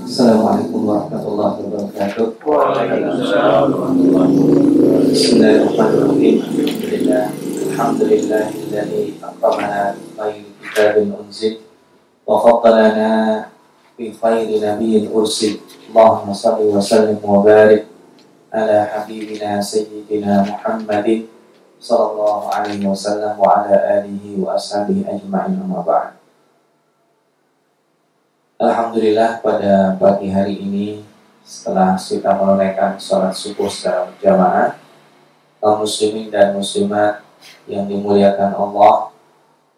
Assalamualaikum warahmatullahi wabarakatuh. Waalaikumsalam warahmatullahi wabarakatuh. Bismillahirrahmanirrahim. Alhamdulillah. Alhamdulillahilladzi akramana bi khairi kitabin unzil wa faddalana bi khairi nabiyyin ursil. Allahumma salli wa sallim wa barik ala habibina sayyidina Muhammadin sallallahu alaihi wasallam wa ala alihi wa ashabihi ajma'in amma ba'd. Alhamdulillah pada pagi hari ini setelah kita menunaikan sholat subuh secara berjamaah kaum muslimin dan muslimat yang dimuliakan Allah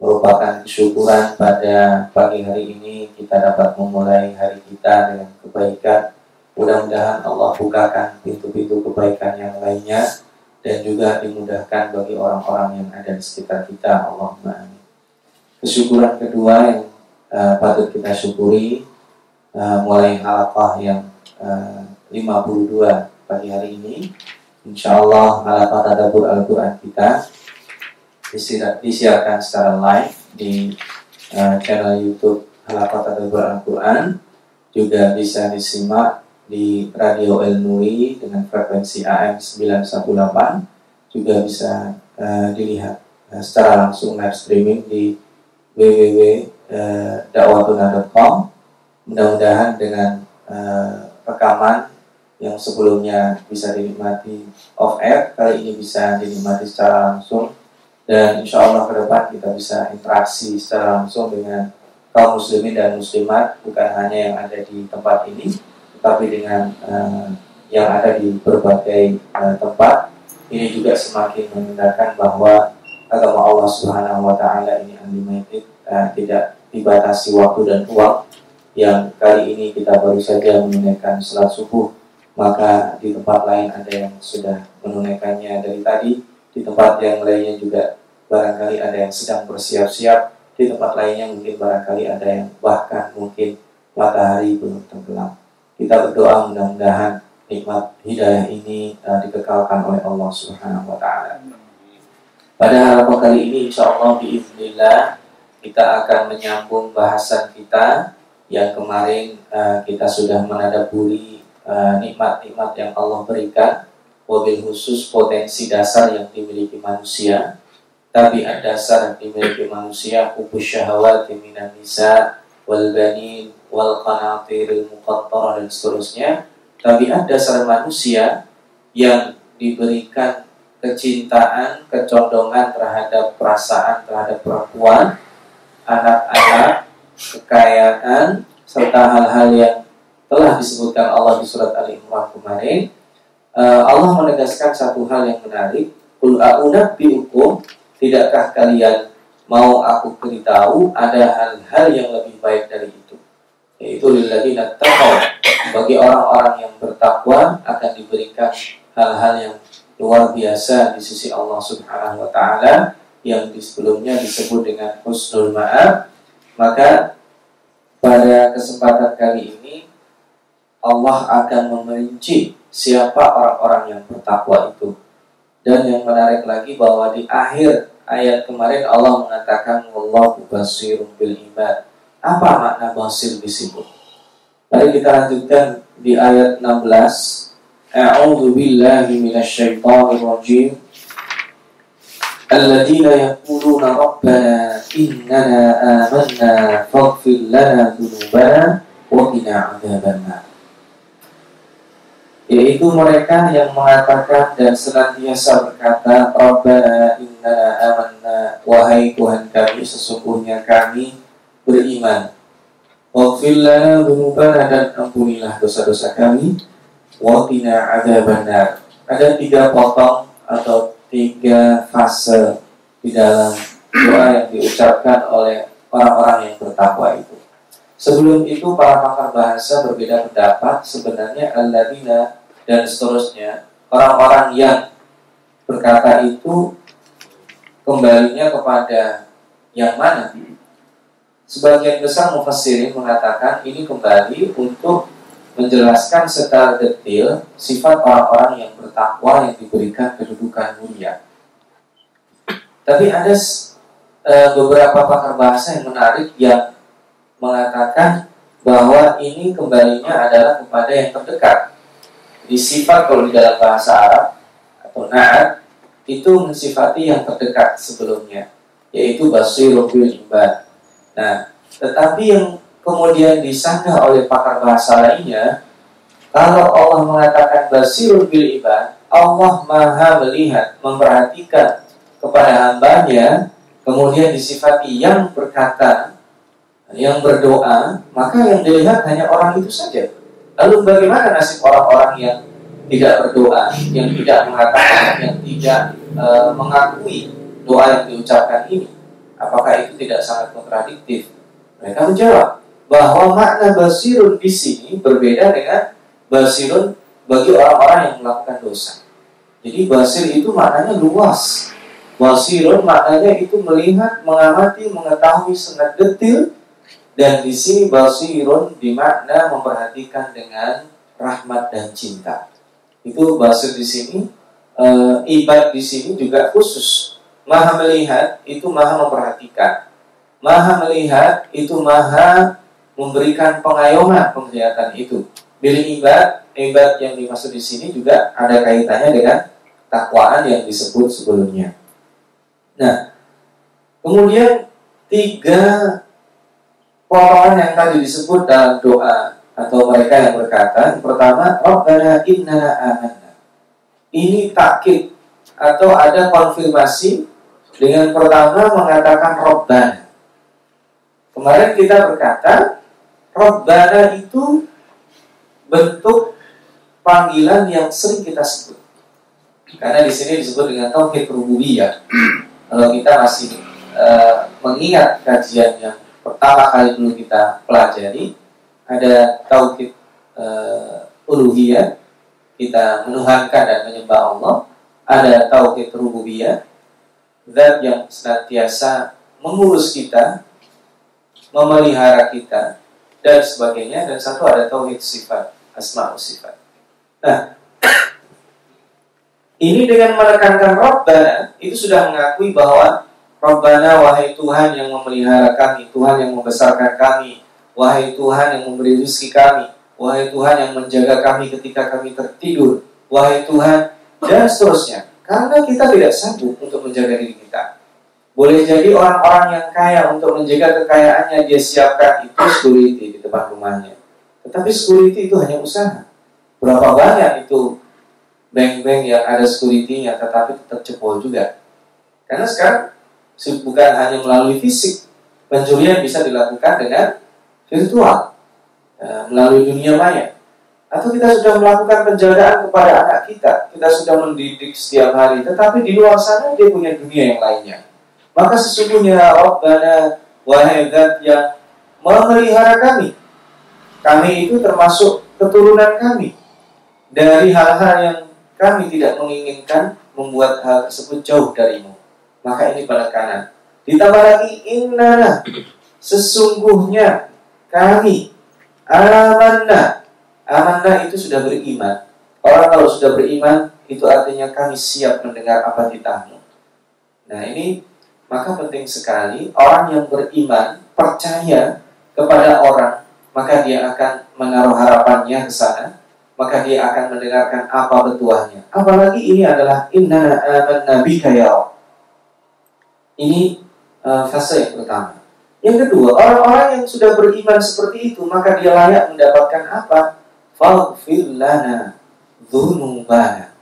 merupakan kesyukuran pada pagi hari ini kita dapat memulai hari kita dengan kebaikan. Mudah-mudahan Allah bukakan pintu-pintu kebaikan yang lainnya dan juga dimudahkan bagi orang-orang yang ada di sekitar kita. Allahumma amin. Kesyukuran kedua yang uh, patut kita syukuri uh, mulai halaqah yang uh, 52 pagi hari ini. Insya Allah halaqah tadabur Al-Quran kita disiarkan secara live di uh, channel YouTube halaqah tadabur Al-Quran. Juga bisa disimak di Radio El dengan frekuensi AM 918 juga bisa uh, dilihat uh, secara langsung live streaming di www.dakwatuna.com mudah-mudahan dengan uh, rekaman yang sebelumnya bisa dinikmati off air kali ini bisa dinikmati secara langsung. Dan insya Allah ke depan kita bisa interaksi secara langsung dengan kaum muslimin dan muslimat bukan hanya yang ada di tempat ini tetapi dengan uh, yang ada di berbagai uh, tempat. Ini juga semakin menandakan bahwa agama Allah Subhanahu wa taala ini unlimited uh, tidak dibatasi waktu dan uang yang kali ini kita baru saja menunaikan sholat subuh maka di tempat lain ada yang sudah menunaikannya dari tadi di tempat yang lainnya juga barangkali ada yang sedang bersiap-siap di tempat lainnya mungkin barangkali ada yang bahkan mungkin matahari belum tenggelam kita berdoa mudah-mudahan nikmat hidayah ini uh, dikekalkan oleh Allah Subhanahu wa taala. Pada harapan kali ini insya Allah biiznillah kita akan menyambung bahasan kita yang kemarin uh, kita sudah menadaburi nikmat-nikmat uh, yang Allah berikan wabil khusus potensi dasar yang dimiliki manusia. Tabiat dasar yang dimiliki manusia hubus syahwat minan nisa wal banin wal qanatiril muqattara dan seterusnya. Tabiat dasar manusia yang diberikan kecintaan, kecondongan terhadap perasaan terhadap perempuan, anak-anak, kekayaan, serta hal-hal yang telah disebutkan Allah di surat Ali Imran kemarin, uh, Allah menegaskan satu hal yang menarik. Qul biukum, tidakkah kalian mau aku beritahu ada hal-hal yang lebih baik dari itu? Yaitu lilladzina taqaw. Bagi orang-orang yang bertakwa akan diberikan hal-hal yang luar biasa di sisi Allah Subhanahu wa taala yang sebelumnya disebut dengan husnul ma'ab. Maka pada kesempatan kali ini Allah akan memerinci siapa orang-orang yang bertakwa itu. Dan yang menarik lagi bahwa di akhir ayat kemarin Allah mengatakan wallahu basirun bil ibad. Apa makna basir di situ? Mari kita lanjutkan di ayat 16. A'udzu billahi minasyaitonir rajim. الذين يقولون ربنا إننا آمنا فاغفر لنا ذنوبنا وقنا عذاب النار yaitu mereka yang mengatakan dan senantiasa berkata Rabbana inna amanna wahai Tuhan kami sesungguhnya kami beriman Waghfir lana dhunubana dan ampunilah dosa-dosa kami wa qina adzabannar ada tiga potong atau tiga fase di dalam doa yang diucapkan oleh orang-orang yang bertakwa itu. Sebelum itu para pakar bahasa berbeda pendapat. Sebenarnya alladzina dan seterusnya orang-orang yang berkata itu kembalinya kepada yang mana? Sebagian besar mufassirin mengatakan ini kembali untuk menjelaskan secara detail sifat orang-orang yang bertakwa yang diberikan kedudukan mulia. Tapi ada e, beberapa pakar bahasa yang menarik yang mengatakan bahwa ini kembalinya adalah kepada yang terdekat. Di sifat kalau di dalam bahasa Arab atau na'at itu mensifati yang terdekat sebelumnya, yaitu basirul. Nah, tetapi yang kemudian disanggah oleh pakar bahasa lainnya, kalau Allah mengatakan basirul bil ibad, Allah maha melihat, memperhatikan kepada hambanya, kemudian disifati yang berkata, yang berdoa, maka yang dilihat hanya orang itu saja. Lalu bagaimana nasib orang-orang yang tidak berdoa, yang tidak mengatakan, yang tidak e, mengakui doa yang diucapkan ini? Apakah itu tidak sangat kontradiktif? Mereka menjawab bahwa makna basirun di sini berbeda dengan basirun bagi orang-orang yang melakukan dosa. Jadi basir itu maknanya luas, Wasirun maknanya itu melihat, mengamati, mengetahui sangat detail dan di sini basirun dimakna memperhatikan dengan rahmat dan cinta. Itu basir di sini e, ibad di sini juga khusus. Maha melihat itu maha memperhatikan. Maha melihat itu maha memberikan pengayoman penglihatan itu. Bila ibad, ibad yang dimaksud di sini juga ada kaitannya dengan takwaan yang disebut sebelumnya. Nah, kemudian tiga potongan yang tadi disebut dalam doa atau mereka yang berkata, pertama, Rabbana inna amanna. Ini takkid atau ada konfirmasi dengan pertama mengatakan Rabbana. Kemarin kita berkata, Rabbana itu bentuk panggilan yang sering kita sebut. Karena di sini disebut dengan tauhid rububiyah kalau kita masih uh, mengingat kajian yang pertama kali dulu kita pelajari ada tauhid uh, uluhiyah kita menuhankan dan menyembah Allah ada tauhid rububiyah zat yang senantiasa mengurus kita memelihara kita dan sebagainya dan satu ada tauhid sifat asma sifat nah ini dengan menekankan Rabbana itu sudah mengakui bahwa Rabbana wahai Tuhan yang memelihara kami, Tuhan yang membesarkan kami, wahai Tuhan yang memberi rezeki kami, wahai Tuhan yang menjaga kami ketika kami tertidur, wahai Tuhan dan seterusnya. Karena kita tidak sanggup untuk menjaga diri kita. Boleh jadi orang-orang yang kaya untuk menjaga kekayaannya dia siapkan itu security di depan rumahnya. Tetapi security itu hanya usaha. Berapa banyak itu bank-bank yang ada security-nya tetapi tetap jebol juga. Karena sekarang bukan hanya melalui fisik, pencurian bisa dilakukan dengan virtual, eh, melalui dunia maya. Atau kita sudah melakukan penjagaan kepada anak kita, kita sudah mendidik setiap hari, tetapi di luar sana dia punya dunia yang lainnya. Maka sesungguhnya Rabbana wahai zat yang memelihara kami. Kami itu termasuk keturunan kami dari hal-hal yang kami tidak menginginkan membuat hal tersebut jauh darimu. Maka ini penekanan. Ditambah lagi inna sesungguhnya kami amanah. Amanah itu sudah beriman. Orang kalau sudah beriman itu artinya kami siap mendengar apa titahmu. Nah ini maka penting sekali orang yang beriman percaya kepada orang maka dia akan menaruh harapannya ke sana maka dia akan mendengarkan apa betuahnya. Apalagi ini adalah inna amanna bika ya Ini uh, fase yang pertama. Yang kedua, orang-orang yang sudah beriman seperti itu, maka dia layak mendapatkan apa? Faghfir lana dzunubana.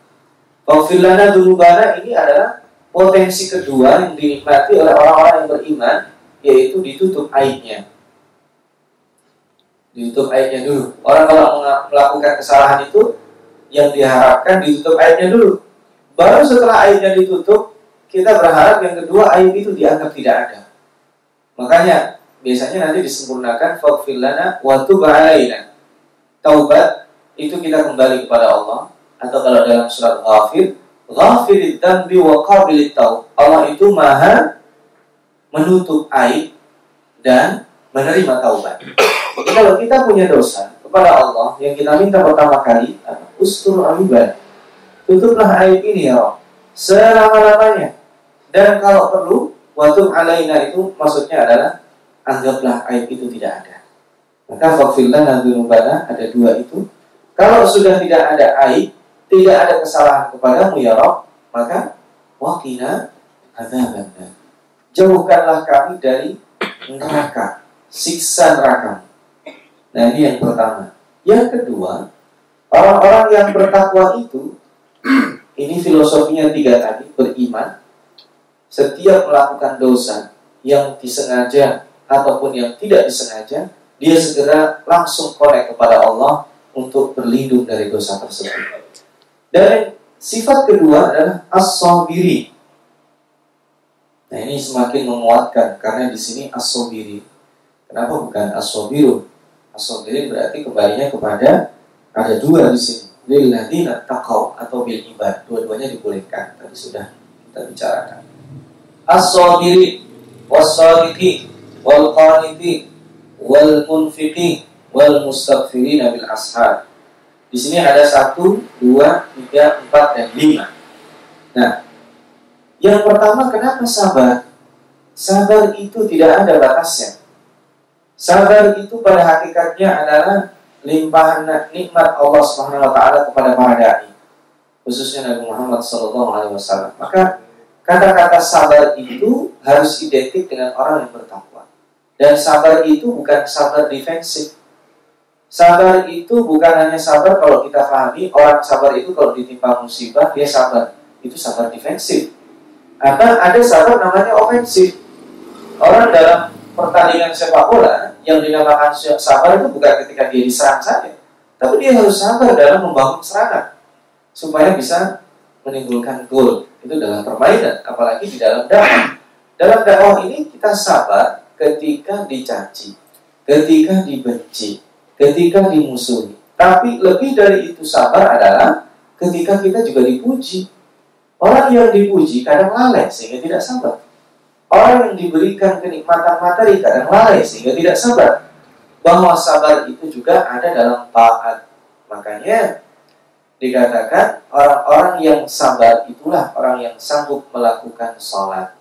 Faghfir ini adalah potensi kedua yang dinikmati oleh orang-orang yang beriman, yaitu ditutup aibnya ditutup aibnya dulu. Orang kalau melakukan kesalahan itu yang diharapkan ditutup aibnya dulu. Baru setelah aibnya ditutup, kita berharap yang kedua aib itu dianggap tidak ada. Makanya biasanya nanti disempurnakan fakfilana waktu bahalaina. Taubat itu kita kembali kepada Allah atau kalau dalam surat Ghafir, Ghafirid dambi wa qabilit. Allah itu maha menutup aib dan menerima taubat. Jadi kalau kita punya dosa kepada Allah yang kita minta pertama kali, ustur aliban. Tutuplah aib ini ya Allah. Selama-lamanya. Dan kalau perlu, waktu alaina itu maksudnya adalah anggaplah aib itu tidak ada. Maka fakfirlah dan dunubana ada dua itu. Kalau sudah tidak ada aib, tidak ada kesalahan kepadamu ya Rob, maka wakina adzabannar. Jauhkanlah kami dari neraka, siksa neraka. Nah ini yang pertama. Yang kedua, orang-orang yang bertakwa itu, ini filosofinya tiga tadi, beriman, setiap melakukan dosa yang disengaja ataupun yang tidak disengaja, dia segera langsung korek kepada Allah untuk berlindung dari dosa tersebut. Dan sifat kedua adalah as-sabiri. Nah ini semakin menguatkan karena di sini as-sabiri. Kenapa bukan as-sabiru? As-sabiri berarti kembalinya kepada ada dua di sini. Lilladina taqaw atau bil ibad. Dua-duanya dibolehkan. Tadi sudah kita bicarakan. As-sabiri was-sadiqi wal-qaniti wal munfiqi wal mustaghfirina bil ashar. Di sini ada satu, dua, tiga, empat, dan lima. Nah, yang pertama kenapa sabar? Sabar itu tidak ada batasnya. Sabar itu pada hakikatnya adalah limpahan nikmat Allah Subhanahu wa taala kepada para dai. Khususnya Nabi Muhammad sallallahu alaihi wasallam. Maka kata-kata sabar itu harus identik dengan orang yang bertakwa. Dan sabar itu bukan sabar defensif. Sabar itu bukan hanya sabar kalau kita pahami orang sabar itu kalau ditimpa musibah dia sabar. Itu sabar defensif. Ada sabar namanya ofensif. Orang dalam pertandingan sepak bola yang dinamakan sabar itu bukan ketika dia diserang saja, tapi dia harus sabar dalam membangun serangan supaya bisa menimbulkan gol. Itu dalam permainan, apalagi di dalam dakwah. Dalam dakwah ini kita sabar ketika dicaci, ketika dibenci, ketika dimusuhi. Tapi lebih dari itu sabar adalah ketika kita juga dipuji. Orang yang dipuji kadang lalai sehingga tidak sabar. Orang yang diberikan kenikmatan materi kadang lalai sehingga tidak sabar. Bahwa sabar itu juga ada dalam taat. Makanya dikatakan orang-orang yang sabar itulah orang yang sanggup melakukan sholat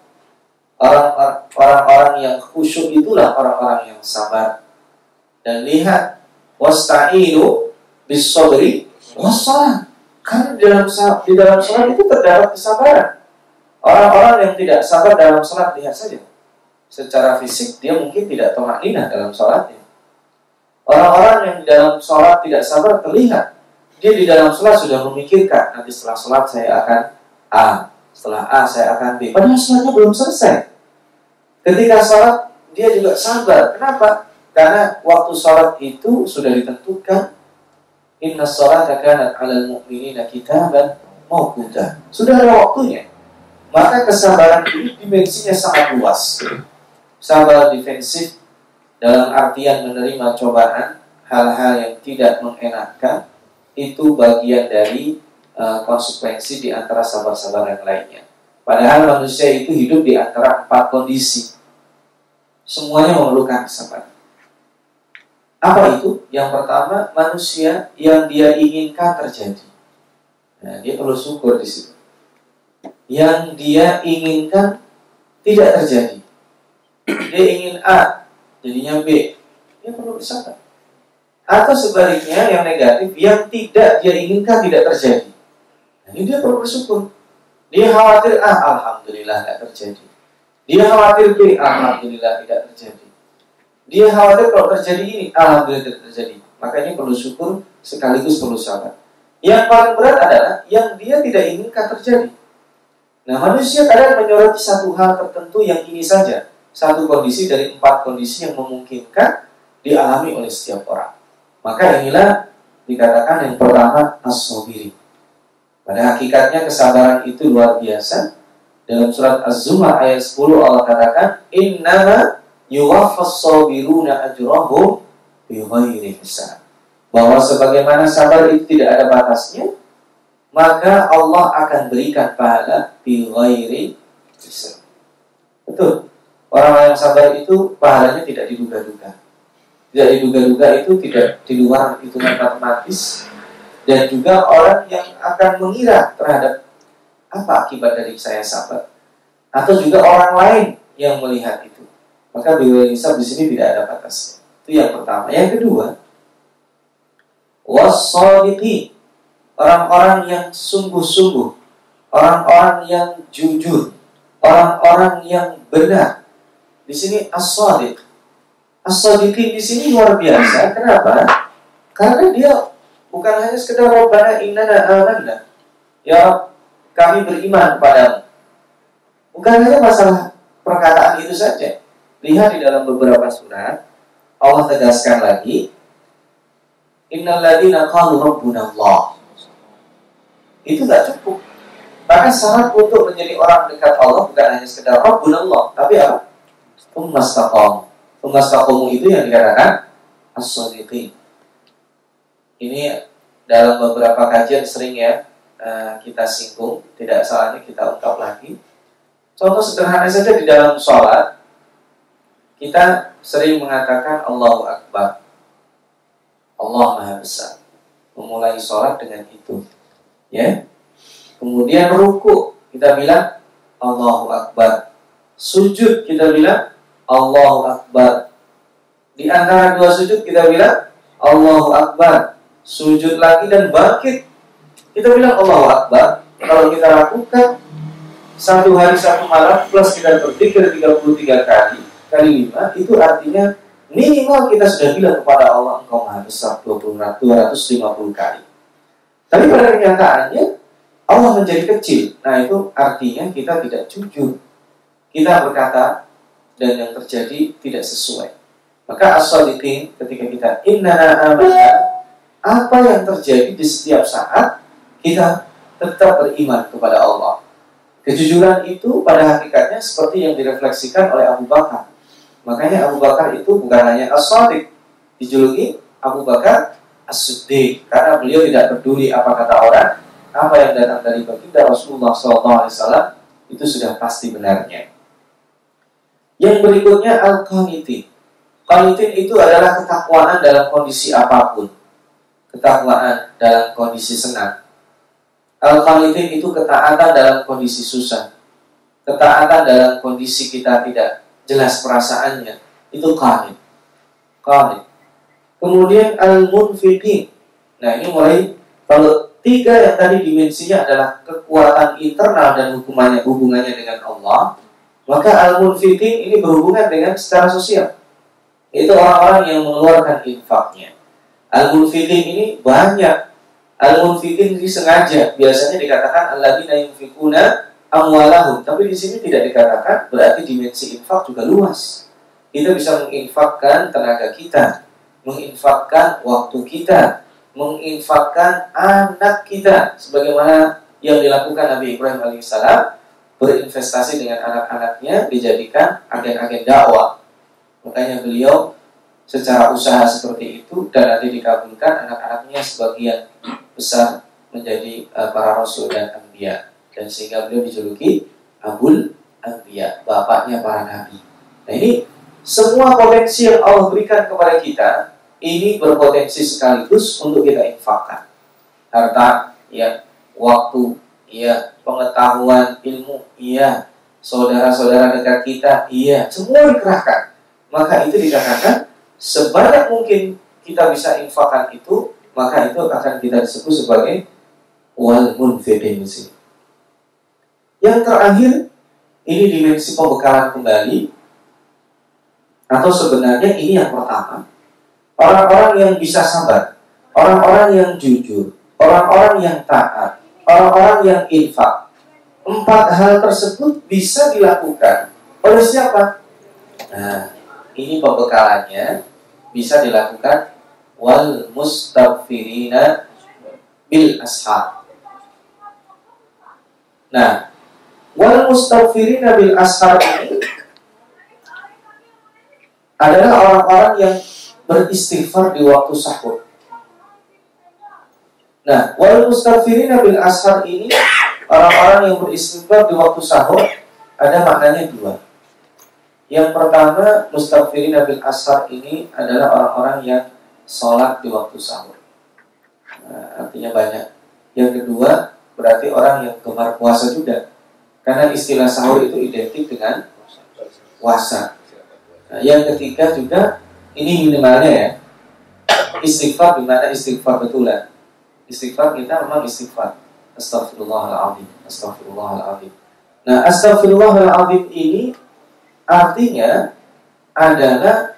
Orang-orang yang khusyuk itulah orang-orang yang sabar. Dan lihat, wasta'inu bisobri wassalam. Karena di dalam di dalam sholat itu terdapat kesabaran. Orang-orang yang tidak sabar dalam sholat lihat saja. Secara fisik dia mungkin tidak tomak dalam sholatnya. Orang-orang yang di dalam sholat tidak sabar terlihat. Dia di dalam sholat sudah memikirkan nanti setelah sholat saya akan A, setelah A saya akan B. Padahal sholatnya belum selesai. Ketika sholat, dia juga sabar. Kenapa? Karena waktu sholat itu sudah ditentukan Inna sholat akan alal mu'minina kitaban mawquta. Sudah ada waktunya. Maka kesabaran ini dimensinya sangat luas. Sabar defensif dalam artian menerima cobaan, hal-hal yang tidak mengenakkan, itu bagian dari uh, konsekuensi di antara sabar-sabar yang lainnya. Padahal manusia itu hidup di antara empat kondisi. Semuanya memerlukan kesabaran. Apa itu? Yang pertama, manusia yang dia inginkan terjadi. Nah, dia perlu syukur di situ. Yang dia inginkan tidak terjadi. Dia ingin A, jadinya B. Dia perlu bersabar. Atau sebaliknya yang negatif, yang tidak dia inginkan tidak terjadi. Nah, ini dia perlu bersyukur. Dia khawatir, ah Alhamdulillah tidak terjadi. Dia khawatir B, Alhamdulillah tidak terjadi. Dia khawatir kalau terjadi ini, Alhamdulillah tidak terjadi. Makanya perlu syukur sekaligus perlu sabar. Yang paling berat adalah yang dia tidak inginkan terjadi. Nah manusia kadang menyoroti satu hal tertentu yang ini saja. Satu kondisi dari empat kondisi yang memungkinkan dialami oleh setiap orang. Maka inilah dikatakan yang pertama as-sobiri. Pada hakikatnya kesabaran itu luar biasa. Dalam surat Az-Zumar ayat 10 Allah katakan, Innama yuwaffas sabiruna ajrahum bighairi hisab. Bahwa sebagaimana sabar itu tidak ada batasnya, maka Allah akan berikan pahala bighairi hisab. Betul. Orang yang sabar itu pahalanya tidak diduga-duga. Tidak diduga-duga itu tidak di luar hitungan matematis, dan juga orang yang akan mengira terhadap apa akibat dari saya sabar atau juga orang lain yang melihat itu maka beliau hisab di sini tidak ada batas Itu yang pertama. Yang kedua, wasodiqi orang-orang yang sungguh-sungguh, orang-orang yang jujur, orang-orang yang benar. Di sini as-sadiq. Di sini luar biasa. Kenapa? Karena dia bukan hanya sekedar Rabbana innana amanna. Ya kami beriman padamu. Bukan hanya masalah perkataan itu saja. Lihat di dalam beberapa surat Allah tegaskan lagi Innal ladina qalu rabbuna. Itu tidak cukup. Bahkan syarat untuk menjadi orang dekat Allah bukan hanya sekedar rabbuna tapi apa? Ummastaqam. Ummastaqamu itu yang dikatakan as-sadiqin. Ini dalam beberapa kajian sering ya uh, kita singgung, tidak salahnya kita ungkap lagi. Contoh sederhana saja di dalam sholat, kita sering mengatakan Allahu Akbar. Allah Maha Besar. Memulai sholat dengan itu. Ya. Kemudian ruku kita bilang Allahu Akbar. Sujud kita bilang Allahu Akbar. Di antara dua sujud kita bilang Allahu Akbar. Sujud lagi dan bangkit. Kita bilang Allahu Akbar. Kalau kita lakukan satu hari satu malam plus kita berzikir 33 kali kali lima itu artinya Minimal kita sudah bilang kepada Allah engkau maha besar 250 kali. Tapi pada kenyataannya Allah menjadi kecil. Nah itu artinya kita tidak jujur. Kita berkata dan yang terjadi tidak sesuai. Maka asal ketika kita inna amanah apa yang terjadi di setiap saat kita tetap beriman kepada Allah. Kejujuran itu pada hakikatnya seperti yang direfleksikan oleh Abu Bakar Makanya Abu Bakar itu bukan hanya as-sadiq, dijuluki Abu Bakar as-siddiq karena beliau tidak peduli apa kata orang, apa yang datang dari baginda Rasulullah SAW itu sudah pasti benarnya. Yang berikutnya al-qanitin. Qanitin itu adalah ketakwaan dalam kondisi apa pun. Ketakwaan dalam kondisi senang. Al-qanitin itu ketaatan dalam kondisi susah. Ketaatan dalam kondisi kita tidak jelas perasaannya itu qanit qanit kemudian al munfiqin nah ini mulai kalau tiga yang tadi dimensinya adalah kekuatan internal dan hubungannya hubungannya dengan Allah maka al munfiqin ini berhubungan dengan secara sosial. Itu orang-orang yang mengeluarkan infaknya. Al munfiqin ini banyak. Al munfiqin ini sengaja. Biasanya dikatakan alladzina yunfikuna amwalahum. Tapi di sini tidak dikatakan berarti dimensi infak juga luas. Kita bisa menginfakkan tenaga kita, menginfakkan waktu kita, menginfakkan anak kita, sebagaimana yang dilakukan Nabi Ibrahim alaihissalam berinvestasi dengan anak-anaknya dijadikan agen-agen dakwah. Makanya beliau secara usaha seperti itu dan nanti dikabulkan anak-anaknya sebagian besar menjadi uh, para rasul dan anbiya dan sehingga beliau dijuluki Abul Anbiya, bapaknya para nabi. Nah ini semua potensi yang Allah berikan kepada kita ini berpotensi sekaligus untuk kita infakkan. Harta, ya, waktu, ya, pengetahuan, ilmu, iya, saudara-saudara dekat kita, iya, semua dikerahkan. Maka itu dikatakan sebanyak mungkin kita bisa infakkan itu, maka itu akan kita sebut sebagai wal munfiqin yang terakhir, ini dimensi pembekalan kembali. Atau sebenarnya ini yang pertama. Orang-orang yang bisa sabar. Orang-orang yang jujur. Orang-orang yang taat. Orang-orang yang infak. Empat hal tersebut bisa dilakukan oleh siapa? Nah, ini pembekalannya bisa dilakukan wal mustaghfirina bil ashab. Nah, Wal mustaghfirina bil ashar ini adalah orang-orang yang beristighfar di waktu sahur. Nah, wal mustaghfirina bil ashar ini orang-orang yang beristighfar di waktu sahur ada maknanya dua. Yang pertama, mustaghfirina bil ashar ini adalah orang-orang yang sholat di waktu sahur. Nah, artinya banyak. Yang kedua, berarti orang yang gemar puasa juga. Karena istilah sahur itu identik dengan puasa. Nah, yang ketiga juga ini minimalnya ya. Istighfar gimana istighfar betulan. Istighfar kita memang istighfar. Astagfirullahaladzim. Astagfirullahaladzim. Nah, astagfirullahaladzim ini artinya adalah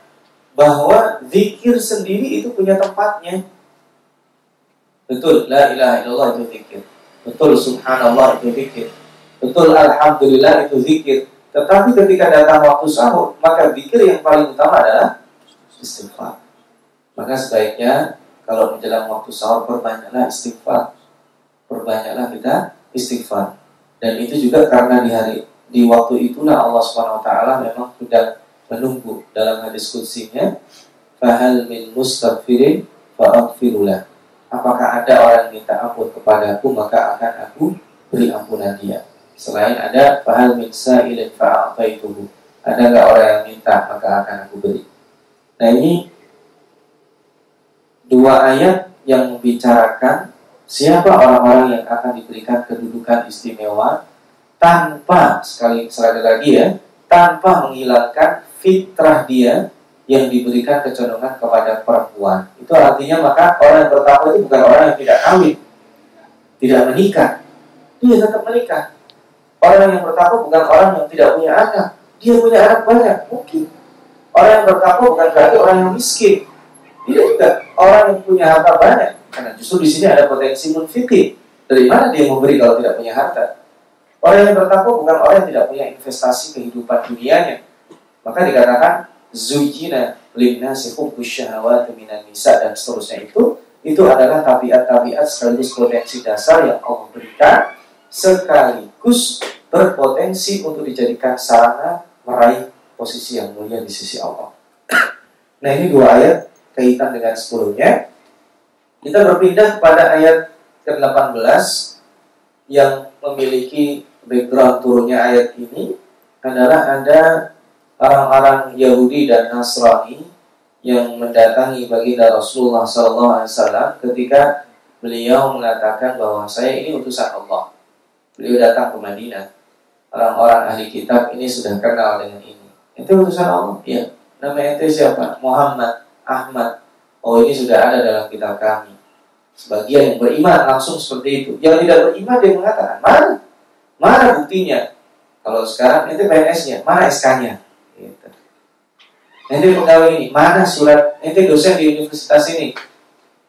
bahwa zikir sendiri itu punya tempatnya. Betul, la ilaha illallah itu zikir. Betul, subhanallah itu zikir. Betul, alhamdulillah itu zikir. Tetapi ketika datang waktu sahur, maka zikir yang paling utama adalah istighfar. Maka sebaiknya kalau menjelang waktu sahur perbanyaklah istighfar. Perbanyaklah kita istighfar. Dan itu juga karena di hari di waktu itulah Allah taala memang sudah menunggu dalam hadis kutsinya fahal min mustaghfirin fa'aghfirulah. Apakah ada orang yang minta ampun kepadaku maka akan aku beri ampunan dia. Selain ada fahal min sa'ilin fa'ataituhu. Ada nggak orang yang minta maka akan aku beri. Nah ini dua ayat yang membicarakan siapa orang-orang yang akan diberikan kedudukan istimewa tanpa sekali sekali lagi ya tanpa menghilangkan fitrah dia yang diberikan kecenderungan kepada perempuan itu artinya maka orang yang bertakwa itu bukan orang yang tidak kawin tidak menikah dia tetap menikah orang yang bertakwa bukan orang yang tidak punya anak dia punya anak banyak mungkin orang yang bertakwa bukan berarti orang yang miskin tidak juga orang yang punya harta banyak karena justru di sini ada potensi munfikih. Dari mana dia memberi kalau tidak punya harta? Orang yang bertakwa bukan orang yang tidak punya investasi kehidupan dunianya. Maka dikatakan zujina linnasi hubbus syahawat minan nisa dan seterusnya itu itu adalah tabiat-tabiat sekaligus potensi dasar yang Allah berikan sekaligus berpotensi untuk dijadikan sarana meraih posisi yang mulia di sisi Allah. Nah ini dua ayat kaitan dengan sebelumnya. Kita berpindah kepada ayat ke-18 yang memiliki background turunnya ayat ini adalah ada orang-orang Yahudi dan Nasrani yang mendatangi baginda Rasulullah SAW ketika beliau mengatakan bahwa saya ini utusan Allah. Beliau datang ke Madinah. Orang-orang ahli kitab ini sudah kenal dengan ini. Itu utusan Allah? Ya. Nama itu siapa? Muhammad, Ahmad, Oh ini sudah ada dalam kitab kami. Sebagian yang beriman langsung seperti itu. Yang tidak beriman dia mengatakan, mana? Mana buktinya? Kalau sekarang itu PNS-nya, mana SK-nya? Gitu. Nanti pegawai ini, mana surat? Nanti dosen di universitas ini.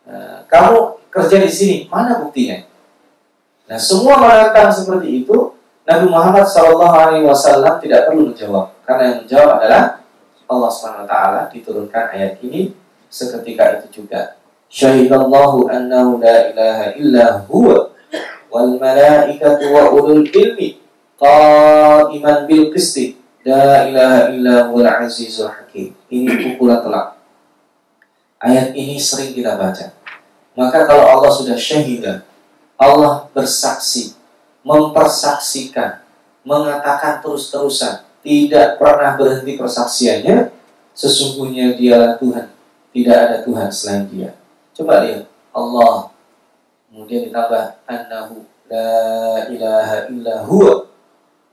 Nah, kamu kerja di sini, mana buktinya? Nah, semua menantang seperti itu, Nabi Muhammad SAW tidak perlu menjawab, karena yang menjawab adalah Allah SWT diturunkan ayat ini seketika itu juga. Syahidallahu annahu la ilaha illa huwa wal malaikatu wa ulul ilmi qaiman bil qisti la ilaha illa huwal azizul hakim. Ini pukulan telak. Ayat ini sering kita baca. Maka kalau Allah sudah syahidah, Allah bersaksi, mempersaksikan, mengatakan terus-terusan, tidak pernah berhenti persaksiannya, sesungguhnya dialah Tuhan tidak ada Tuhan selain dia. Coba lihat. Allah. Kemudian ditambah annahu la ilaha illa huwa.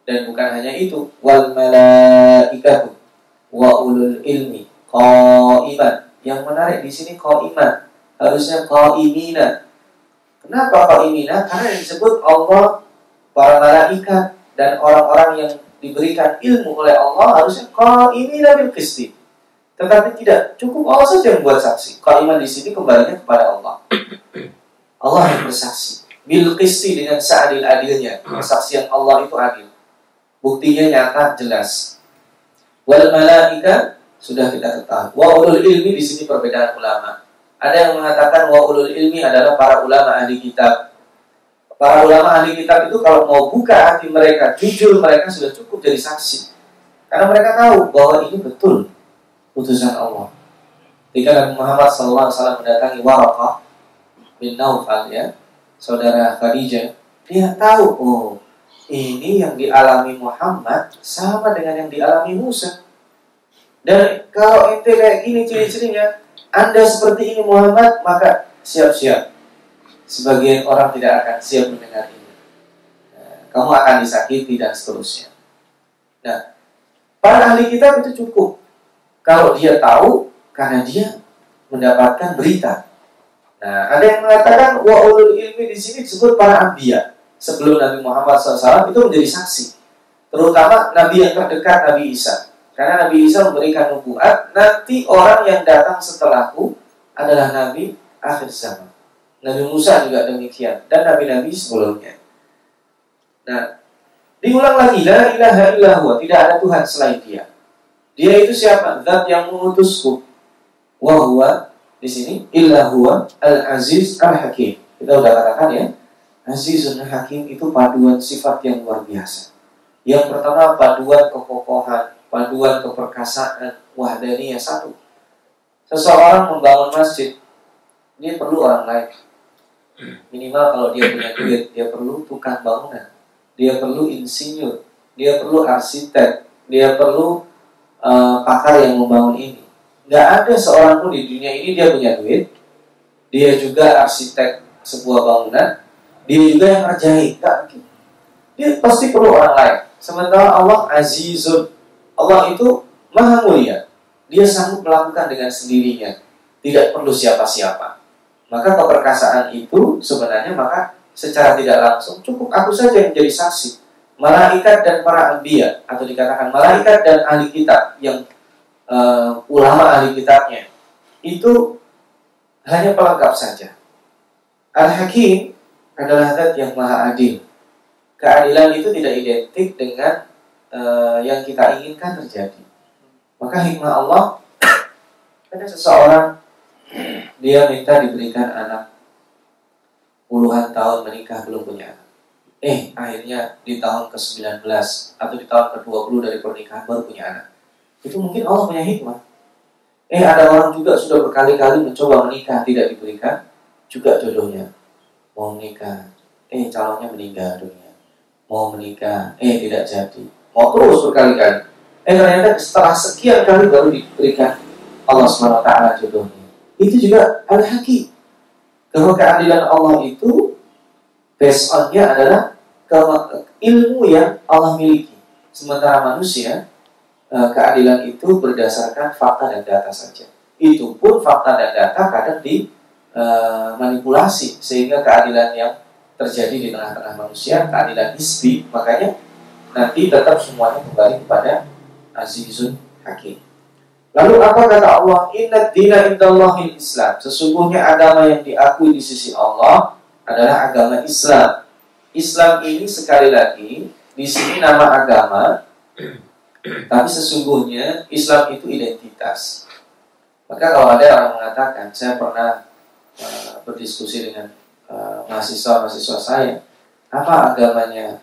Dan bukan hanya itu. Wal malaikatu wa ulul ilmi qaiman. Yang menarik di sini qaiman. Harusnya qaimina. Kenapa qaimina? Karena yang disebut Allah, para malaikat dan orang-orang yang diberikan ilmu oleh Allah harusnya qaimina bil qisti tetapi tidak cukup Allah saja yang membuat saksi. Kalimat di sini kembalinya kepada Allah. Allah yang bersaksi. Bil dengan seadil-adilnya. Kesaksian Allah itu adil. Buktinya nyata, jelas. Wal malaika sudah kita ketahui. Wa ulul ilmi di sini perbedaan ulama. Ada yang mengatakan wa ulul ilmi adalah para ulama ahli kitab. Para ulama ahli kitab itu kalau mau buka hati mereka, jujur mereka sudah cukup jadi saksi. Karena mereka tahu bahwa ini betul utusan Allah. Ketika Nabi Muhammad SAW mendatangi Warakah bin Naufal ya, saudara Khadijah, dia tahu oh ini yang dialami Muhammad sama dengan yang dialami Musa. Dan kalau ente kayak gini ciri-cirinya, Anda seperti ini Muhammad, maka siap-siap. Sebagian orang tidak akan siap mendengar ini. Nah, kamu akan disakiti dan seterusnya. Nah, para ahli kitab itu cukup kalau dia tahu Karena dia mendapatkan berita. Nah, ada yang mengatakan wa ulul ilmi di sini disebut para anbiya. Sebelum Nabi Muhammad SAW itu menjadi saksi. Terutama Nabi yang terdekat Nabi Isa. Karena Nabi Isa memberikan nubuat, nanti orang yang datang setelahku adalah Nabi akhir zaman. Nabi Musa juga demikian dan nabi-nabi sebelumnya. Nah, diulang lagi la ilaha illallah, tidak ada Tuhan selain Dia. Dia itu siapa? Zat yang mengutusku. Wa huwa di sini illa al-aziz al-hakim. Kita udah katakan ya. Azizun hakim itu paduan sifat yang luar biasa. Yang pertama paduan kekokohan, paduan keperkasaan, wahdaniyah satu. Seseorang membangun masjid, dia perlu orang lain. Minimal kalau dia punya duit, dia perlu tukang bangunan, dia perlu insinyur, dia perlu arsitek, dia perlu uh, pakar yang membangun ini. Nggak ada seorang pun di dunia ini dia punya duit, dia juga arsitek sebuah bangunan, dia juga yang ngerjain. Nggak Dia pasti perlu orang lain. Sementara Allah azizun. Allah itu maha mulia. Dia sanggup melakukan dengan sendirinya. Tidak perlu siapa-siapa. Maka keperkasaan itu sebenarnya maka secara tidak langsung cukup aku saja yang jadi saksi malaikat dan para anbiya atau dikatakan malaikat dan ahli kitab yang uh, ulama ahli kitabnya itu hanya pelengkap saja. Al-Hakim adalah zat yang maha adil. Keadilan itu tidak identik dengan uh, yang kita inginkan terjadi. Maka hikmah Allah ada seseorang dia minta diberikan anak puluhan tahun menikah belum punya anak eh akhirnya di tahun ke-19 atau di tahun ke-20 dari pernikahan baru punya anak. Itu mungkin Allah punya hikmah. Eh ada orang juga sudah berkali-kali mencoba menikah tidak diberikan juga jodohnya. Mau menikah, eh calonnya meninggal dunia. Mau menikah, eh tidak jadi. Mau terus berkali-kali. Eh ternyata setelah sekian kali baru diberikan Allah SWT jodohnya. Itu juga al-hakim. Bahwa keadilan Allah itu based adalah ilmu yang Allah miliki. Sementara manusia, eh, keadilan itu berdasarkan fakta dan data saja. Itu pun fakta dan data kadang dimanipulasi, eh, sehingga keadilan yang terjadi di tengah-tengah manusia, keadilan isbi, makanya nanti tetap semuanya kembali kepada Azizun Hakim. Lalu apa kata Allah? Inna dina indallahil Islam. Sesungguhnya agama yang diakui di sisi Allah adalah agama Islam. Islam ini sekali lagi di sini nama agama, tapi sesungguhnya Islam itu identitas. Maka kalau ada orang mengatakan, saya pernah uh, berdiskusi dengan uh, mahasiswa-mahasiswa saya, apa agamanya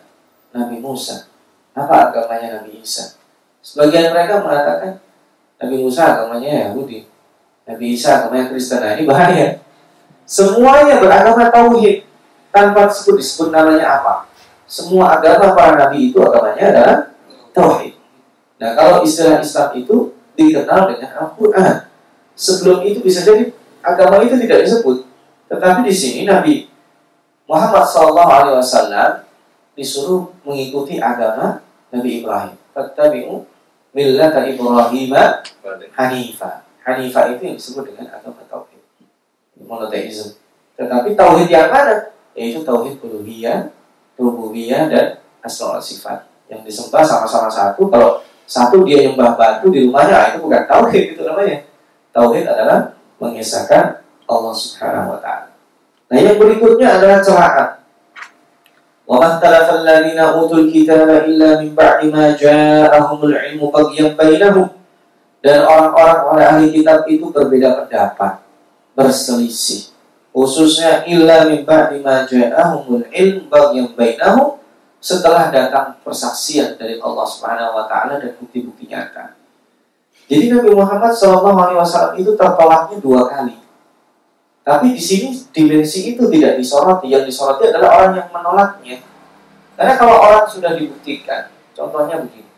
Nabi Musa? Apa agamanya Nabi Isa? Sebagian mereka mengatakan Nabi Musa agamanya Yahudi, Nabi Isa agamanya Kristen. Nah ini bahaya. Semuanya beragama tauhid, tanpa disebut disebut namanya apa. Semua agama para nabi itu agamanya adalah tauhid. Nah, kalau istilah Islam itu dikenal dengan Al-Qur'an. Sebelum itu bisa jadi agama itu tidak disebut. Tetapi di sini Nabi Muhammad SAW disuruh mengikuti agama Nabi Ibrahim. Fattabi'u millata Ibrahim Hanifah. Hanifah itu yang disebut dengan agama tauhid. Monoteisme. Tetapi tauhid yang mana? yaitu tauhid uluhiyah, rububiyah dan asma sifat. Yang disembah sama-sama satu, kalau satu dia nyembah batu di rumahnya, ah, itu bukan tauhid itu namanya. Tauhid adalah mengisahkan Allah Subhanahu wa taala. Nah, yang berikutnya adalah celaan. Alladziina utul kitaba illa min ba'di ma ja'ahumul 'ilmu baghyan bainahum. Dan orang-orang oleh ahli kitab itu berbeda pendapat, berselisih khususnya illa min ba'di ma ja'ahumul ilm baghyan bainahum setelah datang persaksian dari Allah Subhanahu wa taala dan bukti-bukti nyata. Jadi Nabi Muhammad SAW itu tertolaknya dua kali. Tapi di sini dimensi itu tidak disoroti. Yang disoroti adalah orang yang menolaknya. Karena kalau orang sudah dibuktikan, contohnya begini.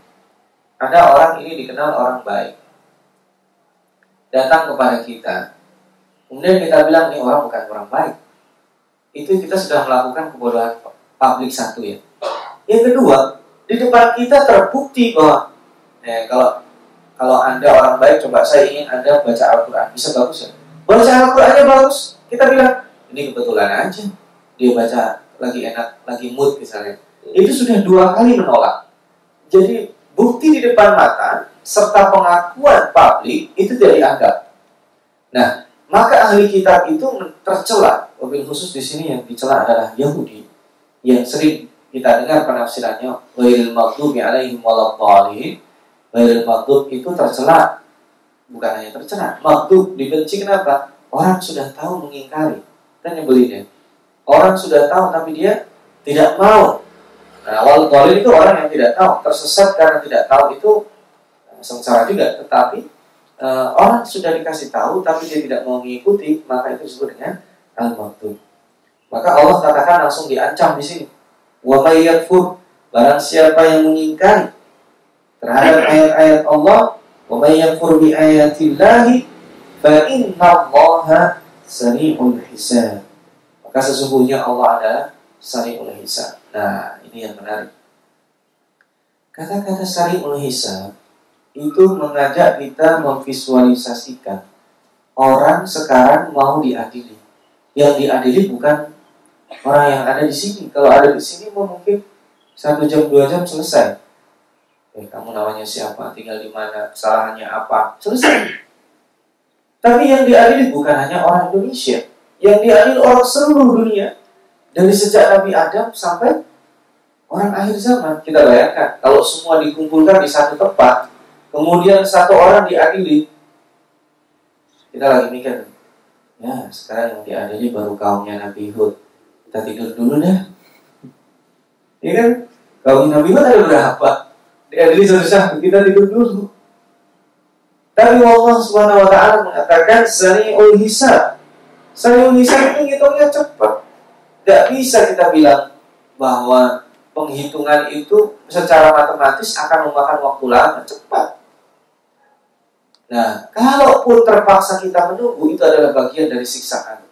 Ada orang ini dikenal orang baik. Datang kepada kita, Kemudian kita bilang ini orang bukan orang baik. Itu kita sudah melakukan kebodohan publik satu ya. Yang kedua, di depan kita terbukti bahwa eh, kalau kalau anda orang baik coba saya ingin anda baca Al-Quran bisa bagus ya baca Al-Qurannya bagus kita bilang ini kebetulan aja. Dia baca lagi enak lagi mood misalnya. Itu sudah dua kali menolak. Jadi bukti di depan mata serta pengakuan publik itu tidak dianggap. Nah maka ahli kitab itu tercela. Mobil khusus di sini yang dicela adalah Yahudi yang sering kita dengar penafsirannya ghairil maghdubi alaihim waladdallin. Ghairil maghdub itu tercela bukan hanya tercela maghdub dibenci kenapa? Orang sudah tahu mengingkari kan nyebelinnya orang sudah tahu tapi dia tidak mau. Nah wal itu orang yang tidak tahu tersesat karena tidak tahu itu eh, sengsara juga. Tetapi uh, orang sudah dikasih tahu tapi dia tidak mau mengikuti maka itu disebut dengan al maka Allah katakan langsung diancam di sini. Wa barang siapa yang mengingkari terhadap ayat-ayat Allah, may yakfur bi ayatillahi fa innallaha sari'ul hisab. Maka sesungguhnya Allah adalah sari'ul hisab. Nah, ini yang menarik. Kata-kata sari'ul hisab itu mengajak kita memvisualisasikan orang sekarang mau diadili. Yang diadili bukan orang yang ada di sini. Kalau ada di sini mungkin satu jam dua jam selesai. Eh kamu namanya siapa? Tinggal di mana? Kesalahannya apa? Selesai. Tapi yang diadili bukan hanya orang Indonesia, yang diadili orang seluruh dunia dari sejak Nabi Adam sampai orang akhir zaman. Kita bayangkan kalau semua dikumpulkan di satu tempat, kemudian satu orang diadili, kita lagi mikir, ya sekarang yang diadili baru kaumnya Nabi Hud, kita tidur dulu dah. Iya kan? Kalau Nabi Hud ada berapa? Dia jadi susah, kita tidur dulu. Tapi Allah Subhanahu wa taala mengatakan sari'ul hisab. Sari'ul hisab itu ngitungnya cepat. Gak bisa kita bilang bahwa penghitungan itu secara matematis akan memakan waktu lama cepat. Nah, kalaupun terpaksa kita menunggu itu adalah bagian dari siksaan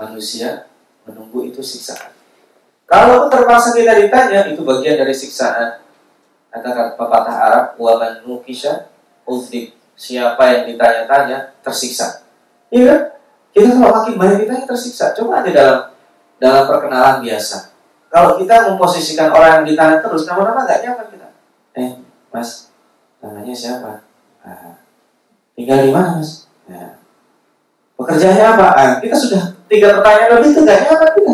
manusia menunggu itu siksaan. Kalau terpaksa kita ditanya, itu bagian dari siksaan. Kata pepatah Arab, waman nukisha uzdik. Siapa yang ditanya-tanya tersiksa. Iya kan? Kita kalau makin banyak ditanya tersiksa. Coba aja dalam dalam perkenalan biasa. Kalau kita memposisikan orang yang ditanya terus, nama-nama gak nyaman kita. Eh, mas, namanya siapa? Nah, tinggal di mana mas? Nah, pekerjaannya apa? Ah, kita sudah tiga pertanyaan lebih itu gak nyaman kita.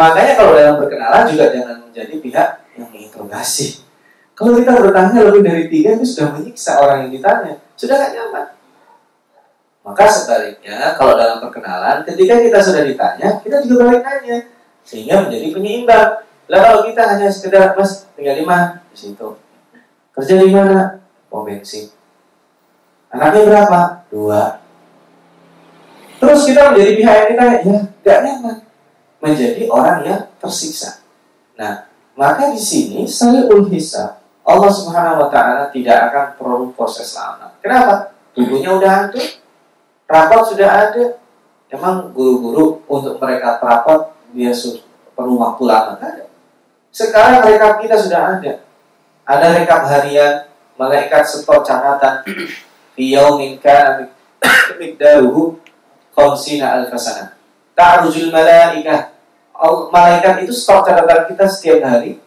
Makanya kalau dalam berkenalan juga jangan menjadi pihak yang menginterogasi. Kalau kita bertanya lebih dari tiga itu sudah menyiksa orang yang ditanya, sudah gak nyaman. Maka sebaliknya kalau dalam perkenalan ketika kita sudah ditanya, kita juga balik nanya sehingga menjadi penyeimbang. Lah kalau kita hanya sekedar mas tinggal di mana? Di situ, kerja di mana, pom bensin, anaknya berapa, dua, Terus kita menjadi pihak yang kita ya gak nyaman, menjadi orang yang tersiksa. Nah, maka di sini salihul hisab Allah Subhanahu wa taala tidak akan perlu proses lama. Kenapa? Tubuhnya udah hancur, rapot sudah ada. Emang guru-guru untuk mereka rapot dia perlu waktu lama ada. Sekarang rekap kita sudah ada. Ada rekap harian, malaikat setor catatan. Fi yaumin kana miqdaruhu khamsina alfasana. Ta'rujul malaikah. Malaikat itu stok catatan kita setiap hari.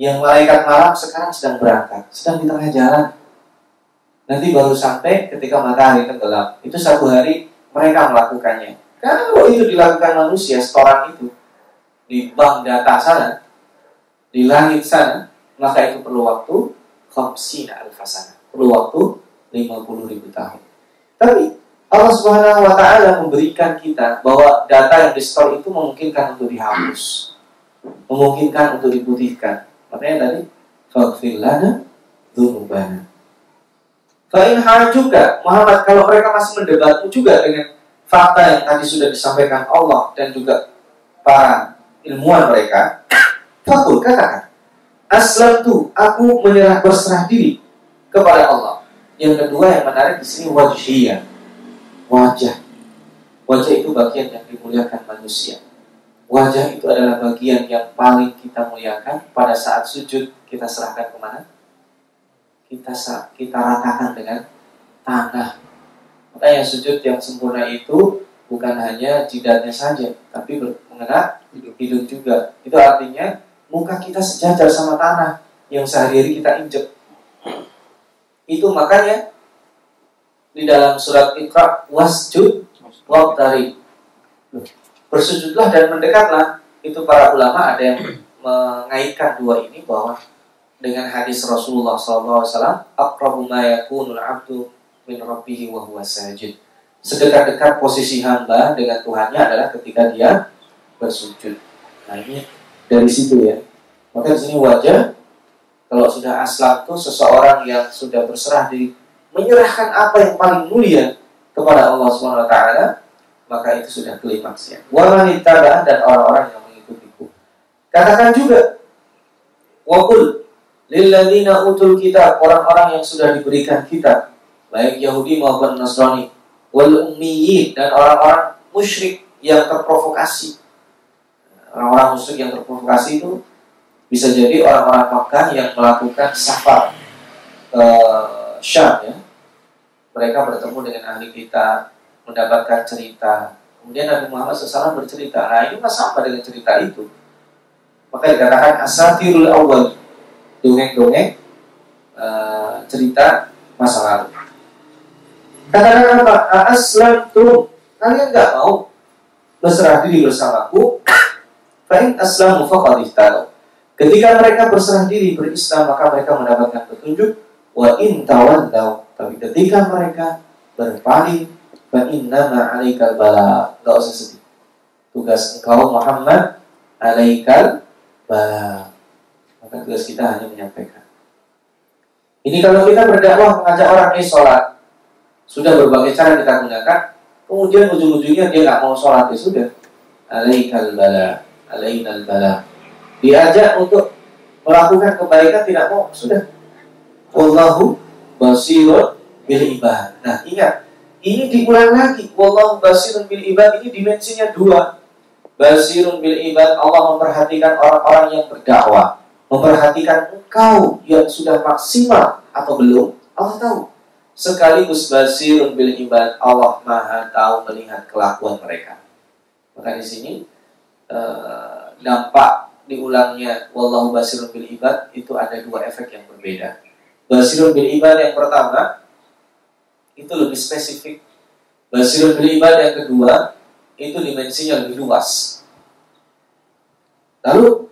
Yang malaikat malam sekarang sedang berangkat, sedang di tengah jalan. Nanti baru sampai ketika matahari tenggelam. Itu satu hari mereka melakukannya. Kalau itu dilakukan manusia, setoran itu di bank data sana, di langit sana, maka itu perlu waktu khamsina alfasana. Perlu waktu 50 ribu tahun. Tapi Allah Subhanahu wa taala memberikan kita bahwa data yang di store itu memungkinkan untuk dihapus. Memungkinkan untuk diputihkan. Makanya tadi faghfir lana dzunubana. Fa in juga Muhammad kalau mereka masih mendebatmu juga dengan fakta yang tadi sudah disampaikan Allah dan juga para ilmuwan mereka, fakul katakan, aslam tu aku menyerah berserah diri kepada Allah. Yang kedua yang menarik di sini wajhiyah wajah. Wajah itu bagian yang dimuliakan manusia. Wajah itu adalah bagian yang paling kita muliakan pada saat sujud kita serahkan ke mana? kita kita ratakan dengan tanah. Makanya sujud yang sempurna itu bukan hanya jidatnya saja, tapi mengena hidup juga. Itu artinya muka kita sejajar sama tanah yang sehari-hari kita injek. Itu makanya di dalam surat Iqra wasjud waqtari. Bersujudlah dan mendekatlah. Itu para ulama ada yang mengaitkan dua ini bahwa dengan hadis Rasulullah SAW, akrabu ma yakunul abdu min rabbihi wa huwa sajid. Sedekat-dekat posisi hamba dengan Tuhannya adalah ketika dia bersujud. Nah ini dari situ ya. Maka di sini wajah kalau sudah aslam itu seseorang yang sudah berserah diri menyerahkan apa yang paling mulia kepada Allah Subhanahu wa taala, maka itu sudah klimaksnya. Wanita dan orang-orang yang mengikutiku. Katakan juga wakul lilladzina utul kitab orang-orang yang sudah diberikan kitab baik Yahudi maupun Nasrani wal dan orang-orang musyrik yang terprovokasi orang-orang musyrik yang terprovokasi itu bisa jadi orang-orang Makkah yang melakukan safar ke Syam ya mereka bertemu dengan ahli kita mendapatkan cerita kemudian Nabi Muhammad SAW bercerita nah ini sama dengan cerita itu maka dikatakan asatirul awal dongeng-dongeng uh, cerita masa lalu. Katakan apa? Aslam tuh kalian nggak mau berserah diri bersamaku. Fa'in aslamu faqad Ketika mereka berserah diri berislam maka mereka mendapatkan petunjuk wa in tawallaw. Tapi ketika mereka berpaling fa innama 'alaikal bala. Enggak usah sedih. Tugas engkau Muhammad alaikal bala. Maka tugas kita hanya menyampaikan. Ini kalau kita berdakwah mengajak orang ini sholat, sudah berbagai cara kita gunakan, kemudian ujung-ujungnya dia nggak mau sholat ya sudah. Alaikal bala, alaikal bala. Diajak untuk melakukan kebaikan tidak mau, sudah. Wallahu basirun bil ibad. Nah ingat, ini diulang lagi. Wallahu basirun bil ibad ini dimensinya dua. Basirun bil ibad Allah memperhatikan orang-orang yang berdakwah memperhatikan engkau yang sudah maksimal atau belum, Allah tahu. Sekaligus basirun bil ibad, Allah maha tahu melihat kelakuan mereka. Maka di sini uh, dampak diulangnya wallahu basirun bil ibad itu ada dua efek yang berbeda. Basirun bil ibad yang pertama itu lebih spesifik. Basirun bil ibad yang kedua itu dimensinya lebih luas. Lalu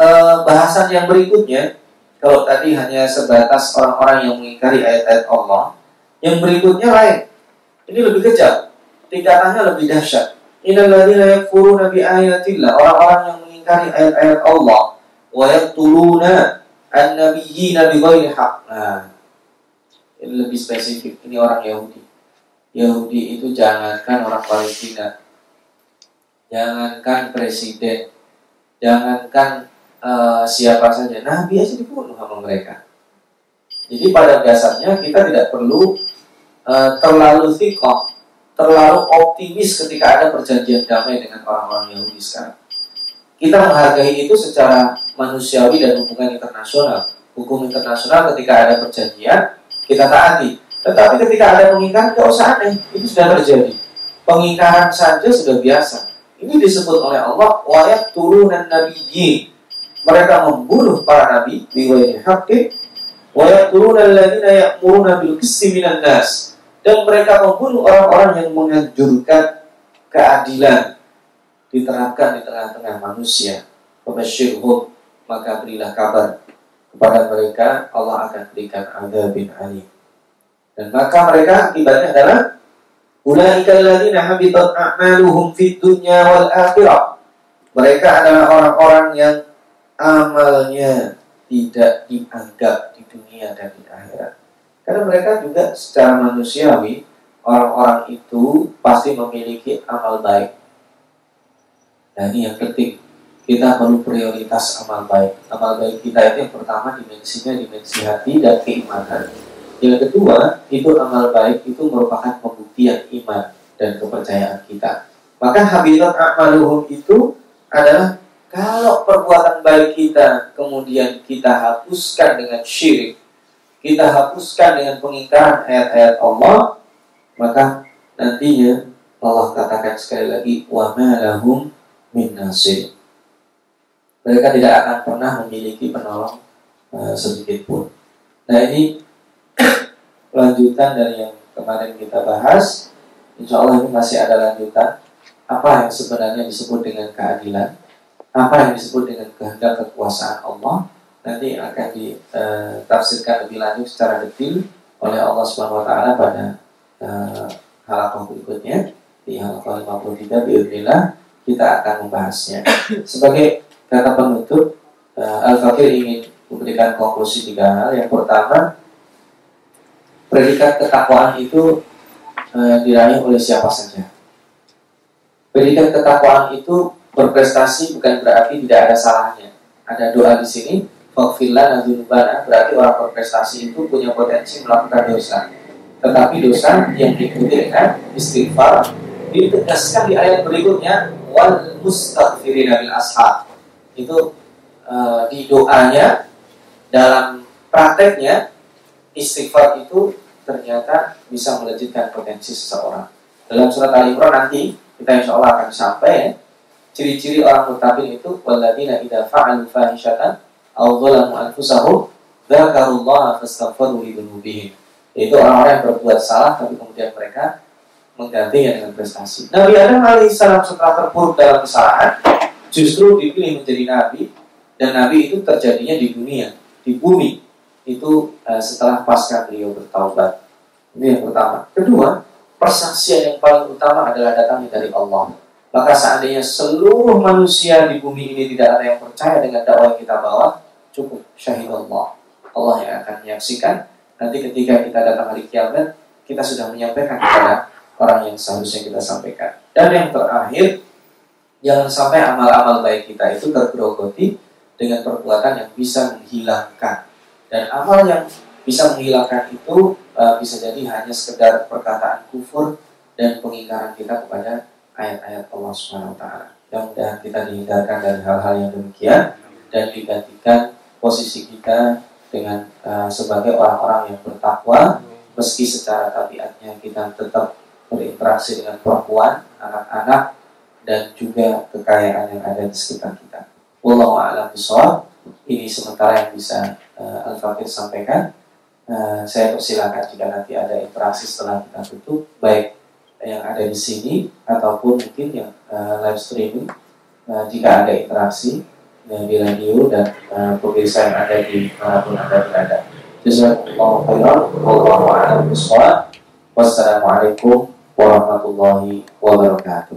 Eh, bahasan yang berikutnya, kalau tadi hanya sebatas orang-orang yang mengingkari ayat-ayat Allah, yang berikutnya lain. Ini lebih kejam, tingkatannya lebih dahsyat. Innalladzina yakfuruna bi ayatillah, orang-orang yang mengingkari ayat-ayat Allah, wa yaqtuluna an-nabiyyina bighairi haqq. Nah, ini lebih spesifik. Ini orang Yahudi. Yahudi itu jangankan orang Palestina, jangankan presiden, jangankan uh, siapa saja. Nabi aja dibunuh sama mereka. Jadi pada dasarnya kita tidak perlu uh, terlalu tikoh, terlalu optimis ketika ada perjanjian damai dengan orang-orang Yahudi sekarang. Kita menghargai itu secara manusiawi dan hubungan internasional. Hukum internasional ketika ada perjanjian, kita taati. Tetapi ketika ada pengingkaran, tidak usah aneh. Itu sudah terjadi. Pengingkaran saja sudah biasa. Ini disebut oleh Allah, wayat turunan nabiyyin mereka membunuh para nabi biwayni haqqin wa yaquluna alladziina ya'muruna bil minan nas dan mereka membunuh orang-orang yang menganjurkan keadilan diterapkan di tengah-tengah manusia. Fabasyirhum maka berilah kabar kepada mereka Allah akan berikan bin alim. Dan maka mereka akibatnya adalah Ulaika alladziina habitat a'maluhum fid dunya wal akhirah. Mereka adalah orang-orang yang amalnya tidak dianggap di dunia dan di akhirat. Karena mereka juga secara manusiawi orang-orang itu pasti memiliki amal baik. Nah ini yang penting. Kita perlu prioritas amal baik. Amal baik kita itu yang pertama dimensinya dimensi hati dan keimanan. Yang kedua, itu amal baik itu merupakan pembuktian iman dan kepercayaan kita. Maka habitat amaluhum itu adalah kalau perbuatan baik kita kemudian kita hapuskan dengan syirik, kita hapuskan dengan pengingkaran ayat-ayat Allah, maka nantinya Allah katakan sekali lagi wa ma lahum min nasir. Mereka tidak akan pernah memiliki penolong uh, sedikit pun. Nah ini lanjutan dari yang kemarin kita bahas. Insya Allah ini masih ada lanjutan. Apa yang sebenarnya disebut dengan keadilan? Apa yang disebut dengan kehendak kekuasaan Allah? Nanti akan ditafsirkan eh, lebih lanjut secara detail oleh Allah Subhanahu Wa Taala pada uh, halakoh berikutnya di halakoh 53 Bismillah kita akan membahasnya. Sebagai kata penutup, uh, Al-Fakir ingin memberikan konklusi tiga hal. Yang pertama, predikat ketakwaan itu uh, diraih oleh siapa saja. Predikat ketakwaan itu berprestasi bukan berarti tidak ada salahnya. Ada doa di sini, Fakfillah Nadunubana berarti orang berprestasi itu punya potensi melakukan dosa. Tetapi dosa yang diikuti dengan istighfar ditegaskan di ayat berikutnya wal mustaghfirina bil ashab. Itu uh, di doanya dalam prakteknya istighfar itu ternyata bisa melejitkan potensi seseorang. Dalam surat Al Imran nanti kita insya Allah akan sampai ya. Ciri-ciri orang mutakin itu waladina idza fa'alu fahishatan aw dhalamu anfusahum dzakarullaha fastaghfiru li dzunubihim. Yaitu orang-orang yang berbuat salah tapi kemudian mereka menggantinya dengan prestasi. Nabi Adam alaihissalam setelah terpuruk dalam kesalahan justru dipilih menjadi nabi dan nabi itu terjadinya di dunia, di bumi itu uh, setelah pasca beliau bertaubat. Ini yang pertama. Kedua, persaksian yang paling utama adalah datangnya dari Allah. Maka seandainya seluruh manusia di bumi ini tidak ada yang percaya dengan dakwah yang kita bawa, cukup syahid Allah. Allah yang akan menyaksikan. Nanti ketika kita datang hari kiamat, kita sudah menyampaikan kepada orang yang seharusnya kita sampaikan. Dan yang terakhir, jangan sampai amal-amal baik kita itu tergerogoti dengan perbuatan yang bisa menghilangkan dan amal yang bisa menghilangkan itu uh, bisa jadi hanya sekedar perkataan kufur dan pengingkaran kita kepada ayat-ayat Allah Subhanahu wa taala. Mudah-mudahan kita dihindarkan dari hal-hal yang demikian dan digantikan posisi kita dengan uh, sebagai orang-orang yang bertakwa meski secara tabiatnya kita tetap berinteraksi dengan perempuan, anak-anak dan juga kekayaan yang ada di sekitar kita. Wallahu a'lam bishawab. Ini sementara yang bisa uh, Al-Fakir sampaikan. Uh, saya persilakan jika nanti ada interaksi setelah kita tutup, baik yang ada di sini ataupun mungkin yang uh, live streaming. Uh, jika ada interaksi uh, di radio dan uh, pemirsa yang ada di mana pun anda berada. Jazakumullah Wassalamualaikum warahmatullahi wabarakatuh.